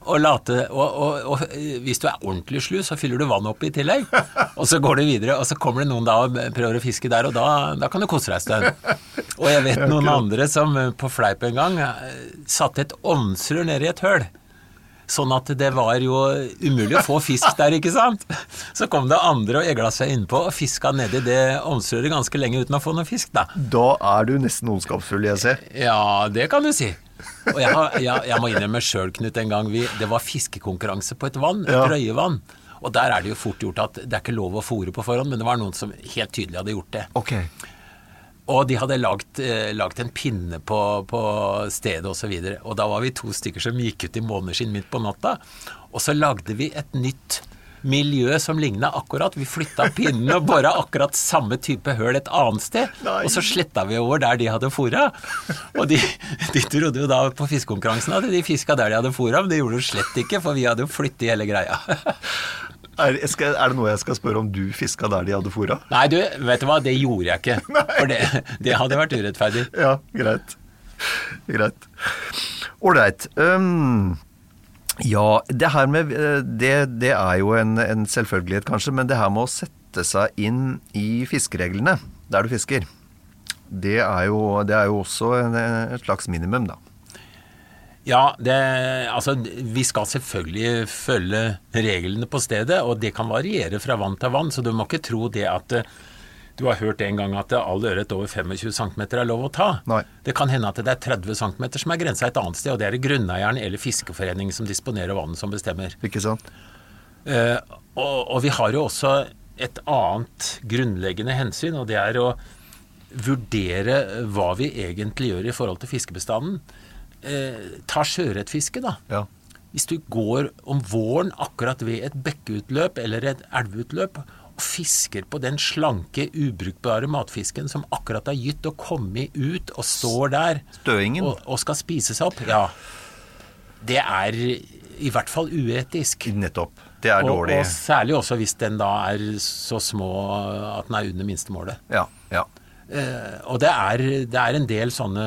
S3: Og, late, og, og, og hvis du er ordentlig slu, så fyller du vann opp i tillegg. Og så går du videre, og så kommer det noen da og prøver å fiske der, og da, da kan du kose deg en stund. Og jeg vet noen andre som eh, på fleip en gang eh, satte et ovnsrør i et høl. Sånn at det var jo umulig å få fisk der, ikke sant? Så kom det andre og egla seg innpå og fiska nedi det omsrøret ganske lenge uten å få noe fisk, da.
S2: Da er du nesten ondskapsfull, jeg ser.
S3: Ja, det kan du si. Og jeg, har, jeg, jeg må innrømme sjøl, Knut, en gang vi, det var fiskekonkurranse på et vann, et
S2: Ja.
S3: røyevann. Og der er det jo fort gjort at det er ikke lov å fòre på forhånd, men det var noen som helt tydelig hadde gjort det.
S2: Ok.
S3: Og de hadde lagt, eh, lagt en pinne på, på stedet osv. Og, så og da var vi to stykker som gikk ut i måneskinn midt på natta. Og så lagde vi et nytt miljø som ligna akkurat. Vi flytta pinnen og bora akkurat samme type høl et annet sted.
S2: Nei.
S3: Og så sletta vi over der de hadde fôra. Og de, de trodde jo da på fiskekonkurransen at de fiska der de hadde fôra, men det gjorde de slett ikke, for vi hadde jo flyttet hele greia.
S2: Er, skal, er det noe jeg skal spørre om du fiska der de hadde fôra?
S3: Nei, du, vet du hva, det gjorde jeg ikke. For det, det hadde vært urettferdig.
S2: Ja, greit. Greit. Ålreit. Um, ja, det her med eh, Det, det er jo en, en selvfølgelighet, kanskje, men det her med å sette seg inn i fiskereglene der du fisker, det er jo, det er jo også en, et slags minimum, da.
S3: Ja, det, altså vi skal selvfølgelig følge reglene på stedet, og det kan variere fra vann til vann, så du må ikke tro det at eh, du har hørt en gang at all ørret over 25 cm er lov å ta.
S2: Nei.
S3: Det kan hende at det er 30 cm som er grensa et annet sted, og det er det grunneieren eller fiskeforeningen som disponerer vannet som bestemmer.
S2: Ikke sant?
S3: Uh, og, og vi har jo også et annet grunnleggende hensyn, og det er å vurdere hva vi egentlig gjør i forhold til fiskebestanden. Eh, ta sjøørretfiske, da.
S2: Ja.
S3: Hvis du går om våren akkurat ved et bekkeutløp eller et elveutløp og fisker på den slanke, ubrukbare matfisken som akkurat har gytt og kommet ut og står der
S2: Støingen.
S3: og, og skal spises opp, ja, det er i hvert fall uetisk.
S2: Nettopp. Det er
S3: Og,
S2: dårlig.
S3: og særlig også hvis den da er så små at den er under minstemålet.
S2: Ja. ja.
S3: Eh, og det er, det er en del sånne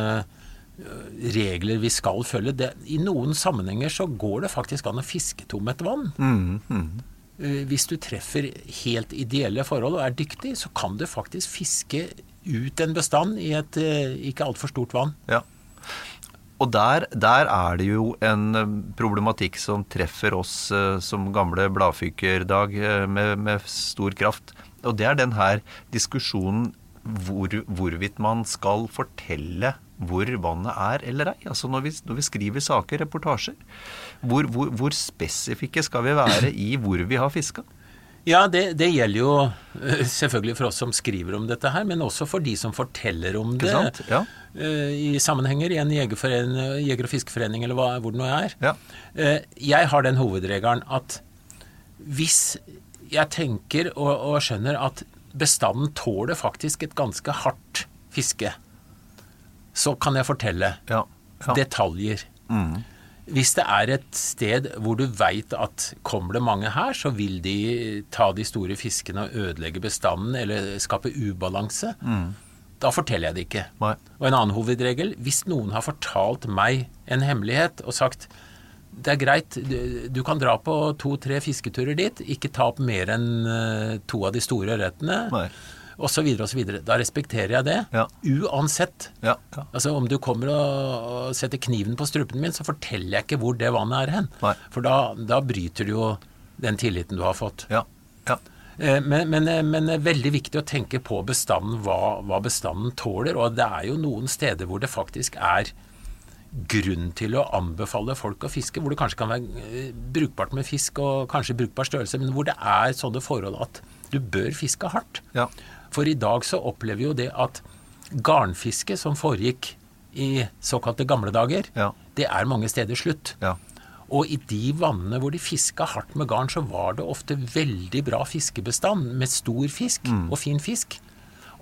S3: regler vi skal følge. Det, I noen sammenhenger så går det faktisk an å fiske tom et vann. mm. Hvis du treffer helt ideelle forhold og er dyktig, så kan du faktisk fiske ut en bestand i et eh, ikke altfor stort vann.
S2: Ja. Og der, der er det jo en eh, problematikk som treffer oss eh, som gamle bladfykerdag eh, med, med stor kraft. Og det er den her diskusjonen hvor, hvorvidt man skal fortelle hvor vannet er eller ei. Altså når vi, når vi skriver saker, reportasjer. Hvor, hvor, hvor spesifikke skal vi være i hvor vi har fiska?
S3: Ja, det, det gjelder jo eh, selvfølgelig for oss som skriver om dette her, men også for de som forteller om det?
S2: Ja.
S3: eh, i sammenhenger i en jeger- og fiskeforening eller hva, hvor det nå er.
S2: Ja.
S3: Eh, Jeg har den hovedregelen at hvis jeg tenker og, og skjønner at bestanden tåler faktisk et ganske hardt fiske, så kan jeg fortelle
S2: Ja. ja.
S3: detaljer. Hvis det er et sted hvor du veit at kommer det mange her, så vil de ta de store fiskene og ødelegge bestanden eller skape ubalanse. Da forteller jeg det ikke.
S2: Nei.
S3: Og en annen hovedregel hvis noen har fortalt meg en hemmelighet og sagt det er greit, du, kan dra på to-tre fisketurer dit, ikke ta opp mer enn eh, to av de store ørretene.
S2: og
S3: osv., osv. Da respekterer jeg det.
S2: Ja.
S3: Uansett.
S2: Ja, ja.
S3: Altså Om du kommer og, setter kniven på strupen min, så forteller jeg ikke hvor det vannet er hen.
S2: Nei.
S3: For da, da bryter du jo den tilliten du har fått.
S2: ja. ja.
S3: Eh, Men, men, men det er veldig viktig å tenke på bestanden, hva, hva bestanden tåler. Og det er jo noen steder hvor det faktisk er grunn til å anbefale folk å fiske, hvor det kanskje kan være eh, brukbart med fisk og kanskje brukbar størrelse, men hvor det er sånne forhold at du bør fiske hardt.
S2: Ja.
S3: For i dag så opplever vi jo det at garnfiske som foregikk i såkalte gamle dager,
S2: Ja.
S3: det er mange steder slutt.
S2: Ja.
S3: Og i de vannene hvor de fiska hardt med garn, så var det ofte veldig bra fiskebestand med stor fisk
S2: Mm.
S3: og fin fisk.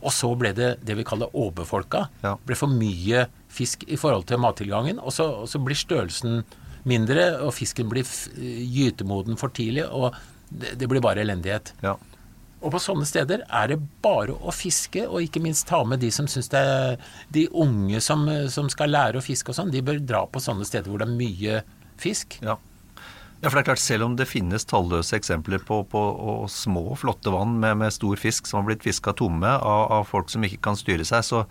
S3: Og så ble det det vi kaller åbefolka.
S2: Ja.
S3: ble for mye fisk i forhold til mattilgangen, og så, og så blir størrelsen mindre, og fisken blir gytemoden for tidlig, og det, det blir bare elendighet.
S2: ja.
S3: Og på sånne steder er det bare å fiske, og ikke minst ta med de som syns det er De unge som, som skal lære å fiske og sånn, de bør dra på sånne steder hvor det er mye fisk.
S2: Ja. ja, for det er klart, selv om det finnes talløse eksempler på, på små, flotte vann med, med stor fisk som har blitt fiska tomme av, av folk som ikke kan styre seg, så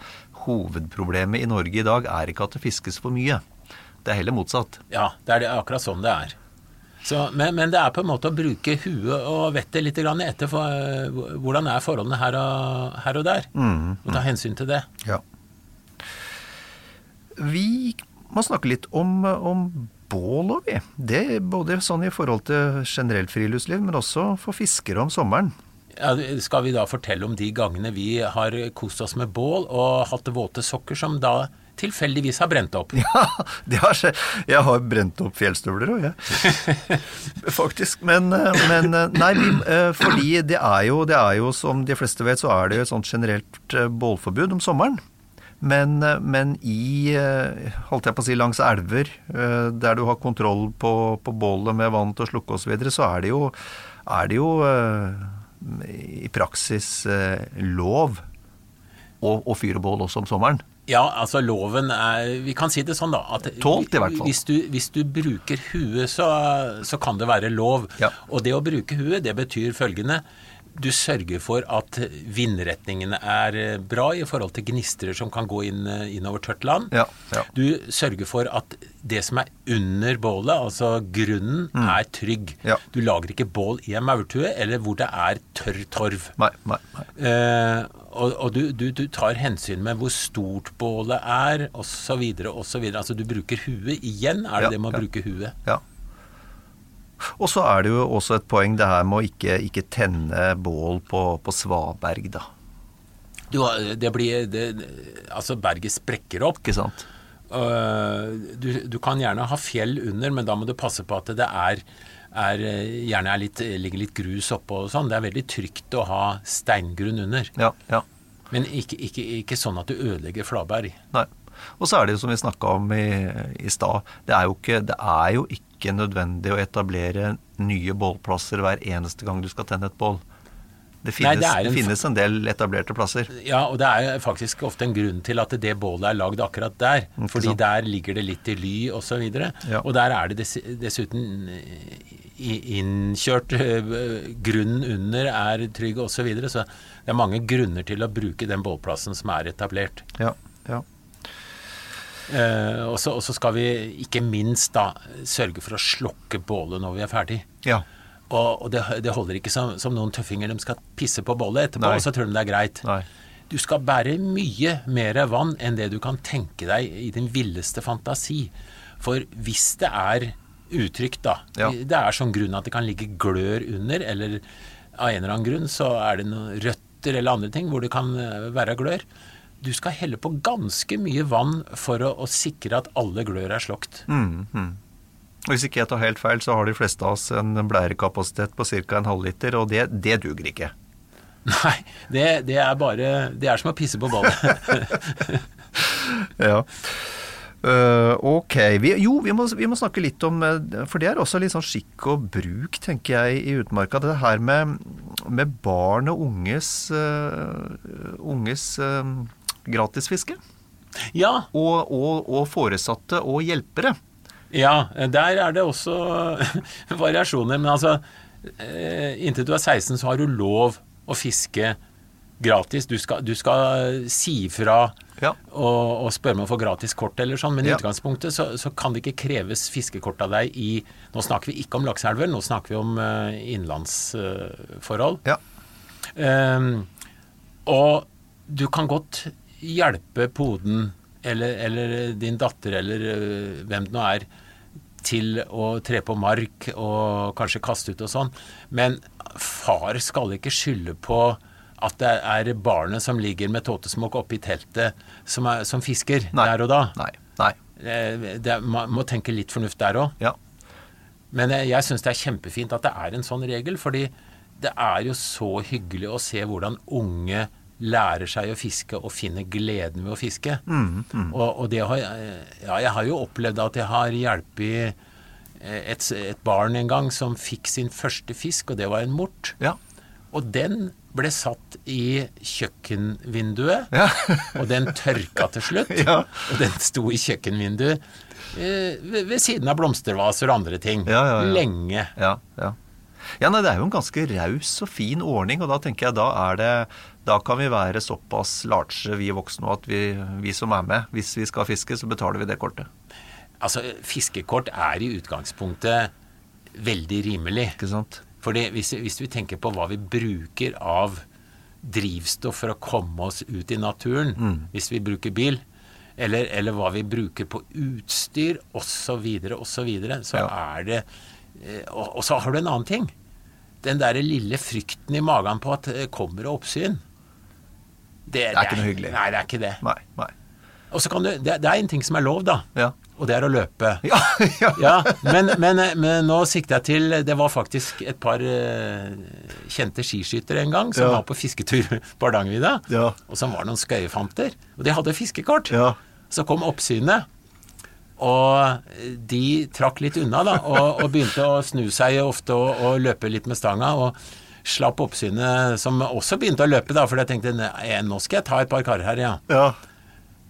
S2: hovedproblemet i Norge i dag er ikke at det fiskes for mye. Det er heller motsatt.
S3: Ja, det er det, akkurat sånn det er. Så, men, men det er på en måte å bruke huet og vettet litt grann etter for, eh, hvordan er forholdene her og, her og der. Og ta hensyn til det.
S2: Ja. Vi må snakke litt om, om bål òg, vi. Det både sånn i forhold til generelt friluftsliv, men også for fiskere om sommeren.
S3: Ja, skal vi da fortelle om de gangene vi har kost oss med bål og hatt våte sokker som da tilfeldigvis har brent opp?
S2: Ja, det har skjedd. Jeg har brent opp fjellstøvler òg, jeg. Faktisk. Men, eh, men eh, nei, vi, eh, fordi det er, jo, det er jo, som de fleste vet, så er det jo et sånt generelt bålforbud om sommeren. Men, men i, holdt jeg på å si, langs elver, der du har kontroll på, på bålet med vann til å slukke osv., så, videre, så er det jo, er det jo i praksis eh, lov og fyr og bål også om sommeren.
S3: Ja, altså loven er Vi kan si det sånn, da. At
S2: Tålt, i hvert fall.
S3: Hvis du, hvis du bruker huet, så, så kan det være lov.
S2: Ja.
S3: Og det å bruke huet, det betyr følgende. Du sørger for at vindretningene er eh, bra i forhold til gnistrer som kan gå inn, eh, innover tørt land.
S2: Ja, ja.
S3: Du sørger for at det som er under bålet, altså grunnen, er trygg.
S2: Mm. Ja.
S3: Du lager ikke bål i en maurtue eller hvor det er tørr torv.
S2: Nei, nei, nei.
S3: Eh, og og du, du, du tar hensyn med hvor stort bålet er, osv., osv. Altså du bruker huet. Igjen er det det med å bruke huet.
S2: Ja. Og så er det jo også et poeng det her med å ikke, ikke tenne bål på, på svaberg, da.
S3: Du, det blir det, Altså, berget sprekker opp.
S2: Ikke sant?
S3: Øh, du, du kan gjerne ha fjell under, men da må du passe på at det er, er gjerne er litt, ligger litt grus oppå og sånn. Det er veldig trygt å ha steingrunn under.
S2: Ja, ja.
S3: Men ikke, ikke, ikke sånn at du ødelegger flaberg.
S2: Nei. Og så er det jo som vi snakka om i, i stad, det, det er jo ikke nødvendig å etablere nye bålplasser hver eneste gang du skal tenne et bål. Det
S3: Nei,
S2: finnes,
S3: det er en
S2: det finnes en del etablerte plasser.
S3: Ja, og det er faktisk ofte en grunn til at det bålet er lagd akkurat der.
S2: Ikke
S3: fordi
S2: sant?
S3: der ligger det litt i ly og så.
S2: Ja.
S3: Og der er det dessuten eh, innkjørt eh, Grunnen under er trygg og så videre. Så det er mange grunner til å bruke den bålplassen som er etablert.
S2: Ja, ja.
S3: Eh, og så skal vi ikke minst da sørge for å slokke bålet når vi er ferdig.
S2: ja.
S3: Og, og det, det holder ikke som, som noen tøffinger de skal pisse på bålet etterpå,
S2: Nei.
S3: og så tror de det er greit.
S2: Nei.
S3: Du skal bære mye mer vann enn det du kan tenke deg i din villeste fantasi. For hvis det er utrygt, da
S2: Ja.
S3: Det er sånn grunn at det kan ligge glør under, eller av en eller annen grunn så er det noen røtter eller andre ting hvor det kan eh, være glør. Du skal helle på ganske mye vann for å, å sikre at alle glør er slokt.
S2: Mm, mm. Hvis ikke jeg tar helt feil, så har de fleste av oss en blærekapasitet på ca. en halvliter, og det, det duger ikke.
S3: Nei, det, det er bare Det er som å pisse på ballet.
S2: Ja. Uh, ok. Vi, jo, vi må, vi må snakke litt om eh, For det er også litt sånn skikk og bruk, tenker jeg, i utmarka. Det her med, med barn og unges, uh, unges eh, gratisfiske.
S3: ja,
S2: Og, og, og foresatte og hjelpere.
S3: Ja, der er det også variasjoner. Men altså, eh, inntil du er 16 så har du lov å fiske gratis. Du skal, du skal si fra
S2: Ja.
S3: og, og spørre om å få gratis kort eller sånn, men i
S2: Ja.
S3: utgangspunktet så, så kan det ikke kreves fiskekort av deg i Nå snakker vi ikke om lakseelver, nå snakker vi om uh, innenlandsforhold.
S2: Ja.
S3: um, og du kan godt hjelpe poden eller, eller din datter eller øh, hvem det nå er, til å tre på mark og kanskje kaste ut og sånn. Men far skal ikke skylde på at det er barnet som ligger med tåtesmokk oppi teltet, som, er, som fisker
S2: Nei.
S3: der og da.
S2: Nei. Nei.
S3: Eh, Det, man må tenke litt fornuft der òg.
S2: Ja.
S3: Men jeg, jeg syns det er kjempefint at det er en sånn regel, fordi det er jo så hyggelig å se hvordan unge lærer seg å fiske og finner gleden ved å fiske. Og, og det har Ja, jeg har jo opplevd at jeg har hjulpet et, et barn en gang som fikk sin første fisk, og det var en mort.
S2: Ja.
S3: Og den ble satt i kjøkkenvinduet,
S2: Ja.
S3: og den tørka til slutt.
S2: Ja.
S3: Og den sto i kjøkkenvinduet eh, ved, ved siden av blomstervaser og andre ting.
S2: Ja, ja, ja.
S3: Lenge.
S2: Ja, ja. ja nei, det er jo en ganske raus og fin ordning, og da tenker jeg da er det Da kan vi være såpass large, vi voksne, at vi, vi som er med, hvis vi skal fiske, så betaler vi det kortet.
S3: Altså, fiskekort er i utgangspunktet veldig rimelig.
S2: Ikke sant?
S3: Fordi hvis, hvis vi tenker på hva vi bruker av drivstoff for å komme oss ut i naturen,
S2: Mm.
S3: hvis vi bruker bil, eller, eller hva vi bruker på utstyr osv., osv., så, videre, så
S2: Ja.
S3: er det eh, og, og så har du en annen ting. Den derre lille frykten i magen på at det kommer oppsyn. Det,
S2: er ikke noe hyggelig.
S3: Nei, det er ikke det.
S2: Nei. nei.
S3: Og så kan du, det, det er en ting som er lov, da.
S2: Ja.
S3: Og det er å løpe.
S2: Ja, ja.
S3: Ja, men, men, men nå sikter jeg til Det var faktisk et par eh, kjente skiskyttere en gang som
S2: Ja.
S3: var på fisketur på Hardangervidda.
S2: Ja.
S3: Og som var noen skøyefanter. Og de hadde fiskekort.
S2: Ja.
S3: Så kom oppsynet. Og de trakk litt unna, da, og, og begynte å snu seg ofte og, og løpe litt med stanga. Og slapp oppsynet, som også begynte å løpe, da, for jeg tenkte nå skal jeg ta et par karer her, ja.
S2: ja.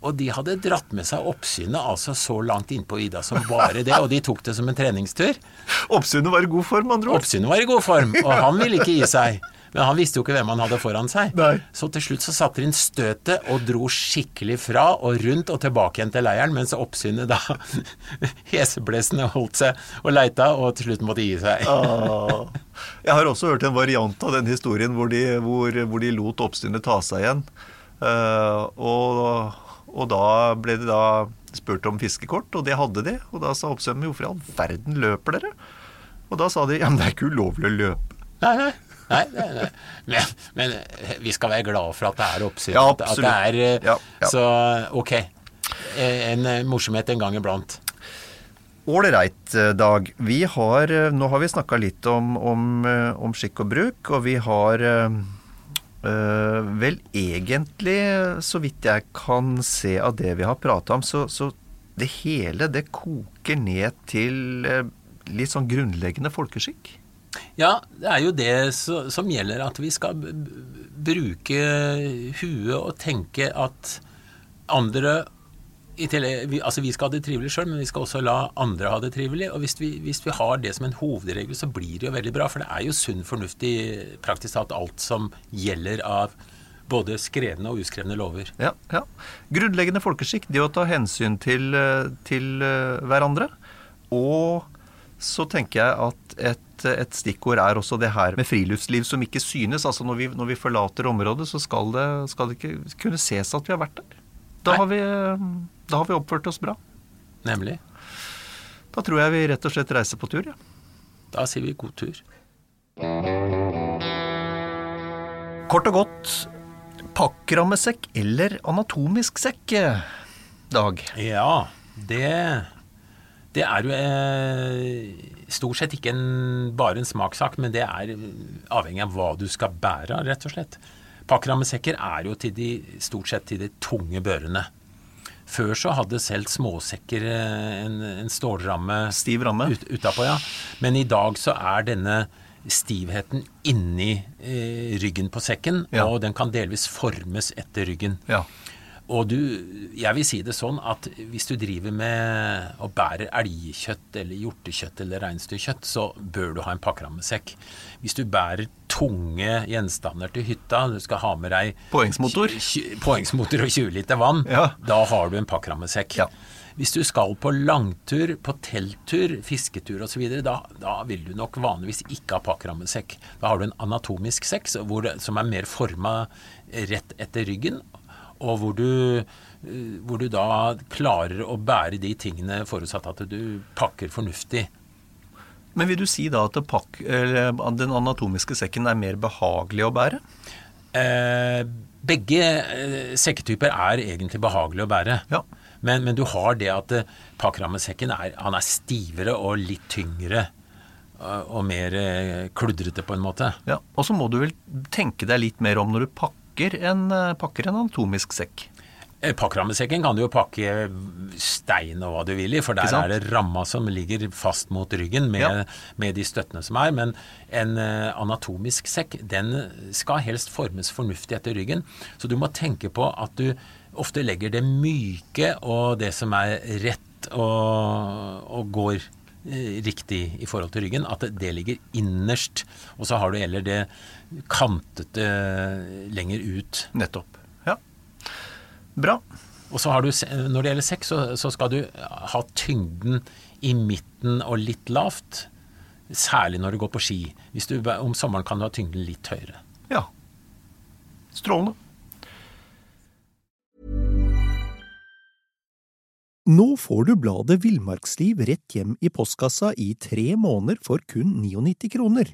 S3: Og de hadde dratt med seg oppsynet altså så langt innpå vidda som bare det, og de tok det som en treningstur.
S2: Oppsynet var i god form, andre ord.
S3: Oppsynet var i god form, og han ville ikke gi seg. Men han visste jo ikke hvem han hadde foran seg.
S2: Nei.
S3: Så til slutt så satte de inn støtet og dro skikkelig fra og rundt og tilbake igjen til leiren, mens oppsynet da heseblesende holdt seg og leita og til slutt måtte gi seg.
S2: Ah. Jeg har også hørt en variant av den historien hvor de, hvor, hvor de lot oppsynet ta seg igjen. Uh, og, og da ble de da spurt om fiskekort, og det hadde de. Og da sa oppsynet hvorfor i all verden løper dere? Og da sa de ja, men det er ikke ulovlig å løpe.
S3: Nei, nei. Nei, nei, nei. Men, men vi skal være glade for at det er oppsyn.
S2: Ja,
S3: at-
S2: absolutt.
S3: At det er, eh,
S2: Ja, ja.
S3: Så ok. Eh, En eh, morsomhet en gang iblant.
S2: Ålreit, eh, Dag. Vi har, eh, nå har vi snakka litt om, om, eh, om skikk og bruk, og vi har eh, eh, vel egentlig, så vidt jeg kan se av det vi har prata om, så, så det hele det koker ned til eh, litt sånn grunnleggende folkeskikk.
S3: Ja, det er jo det som gjelder, at vi skal bruke huet og tenke at andre tillegg, altså vi skal ha det trivelig sjøl, men vi skal også la andre ha det trivelig. Og hvis vi, hvis vi har det som en hovedregel, så blir det jo veldig bra. For det er jo sunn fornuft i praktisk talt alt som gjelder av både skrevne og uskrevne lover.
S2: Ja, ja. Grunnleggende folkeskikk, det å ta hensyn til, eh, til eh, hverandre. Og så tenker jeg at et, et stikkord er også det her med friluftsliv som ikke synes. Altså når vi, når vi forlater området, så skal det, skal det ikke kunne ses at vi har vært der. Da har, vi, da har vi oppført oss bra.
S3: Nemlig.
S2: Da tror jeg vi rett og slett reiser på tur, ja.
S3: Da sier vi god tur.
S2: Kort og godt Pakkrammesekk eller anatomisk sekk, eh, Dag.
S3: Ja, det, det er jo eh, stort sett ikke en, bare en smakssak, men det er avhengig av hva du skal bære av, rett og slett. Pakkrammesekker er jo de, stort sett til de tunge børene. Før så hadde selv småsekker eh, en, en stålramme
S2: Stiv ramme.
S3: ut, utapå, ja. Men i dag så er denne stivheten inni eh, ryggen på sekken,
S2: Ja.
S3: og den kan delvis formes etter ryggen.
S2: Ja.
S3: Og du, jeg vil si det sånn at hvis du driver med og bærer elgkjøtt eller hjortekjøtt eller reinsdyrkjøtt, så bør du ha en pakkerammesekk. Hvis du bærer tunge gjenstander til hytta, du skal ha med deg
S2: Poengsmotor.
S3: Poengsmotor og 20 liter vann,
S2: Ja.
S3: da har du en pakkerammesekk.
S2: Ja.
S3: Hvis du skal på langtur, på telttur, fisketur osv., da, da vil du nok vanligvis ikke ha pakkerammesekk. Da har du en anatomisk sekk som er mer forma rett etter ryggen, og hvor du, eh, hvor du da klarer å bære de tingene forutsatt at du pakker fornuftig.
S2: Men vil du si da at pakk, eller, den anatomiske sekken er mer behagelig å bære?
S3: Eh, begge eh, sekketyper er egentlig behagelige å bære.
S2: Ja.
S3: Men, men du har det at eh, pakkerammesekken er, er stivere og litt tyngre. eh, Og mer kludrete, på en måte.
S2: Ja, Og så må du vel tenke deg litt mer om når du pakker en, eh, pakker en anatomisk sekk.
S3: Pakkrammesekken Pakkerammesekken kan du jo pakke stein og hva du vil i, for der er det ramma som ligger fast mot ryggen med,
S2: Ja.
S3: med de støttene som er. Men en eh, anatomisk sekk, den skal helst formes fornuftig etter ryggen. Så du må tenke på at du ofte legger det myke og det som er rett og, og går eh, riktig i forhold til ryggen, at det ligger innerst. Og så har du heller det kantete lenger ut.
S2: Nettopp. Ja. Bra.
S3: Og så har du, når det gjelder sex, så, så skal du ha tyngden i midten og litt lavt. Særlig når du går på ski. Hvis du, om sommeren kan du ha tyngden litt høyere.
S2: Ja. Strålende.
S4: Nå får du bladet Villmarksliv rett hjem i postkassa i tre måneder for kun 99 kroner.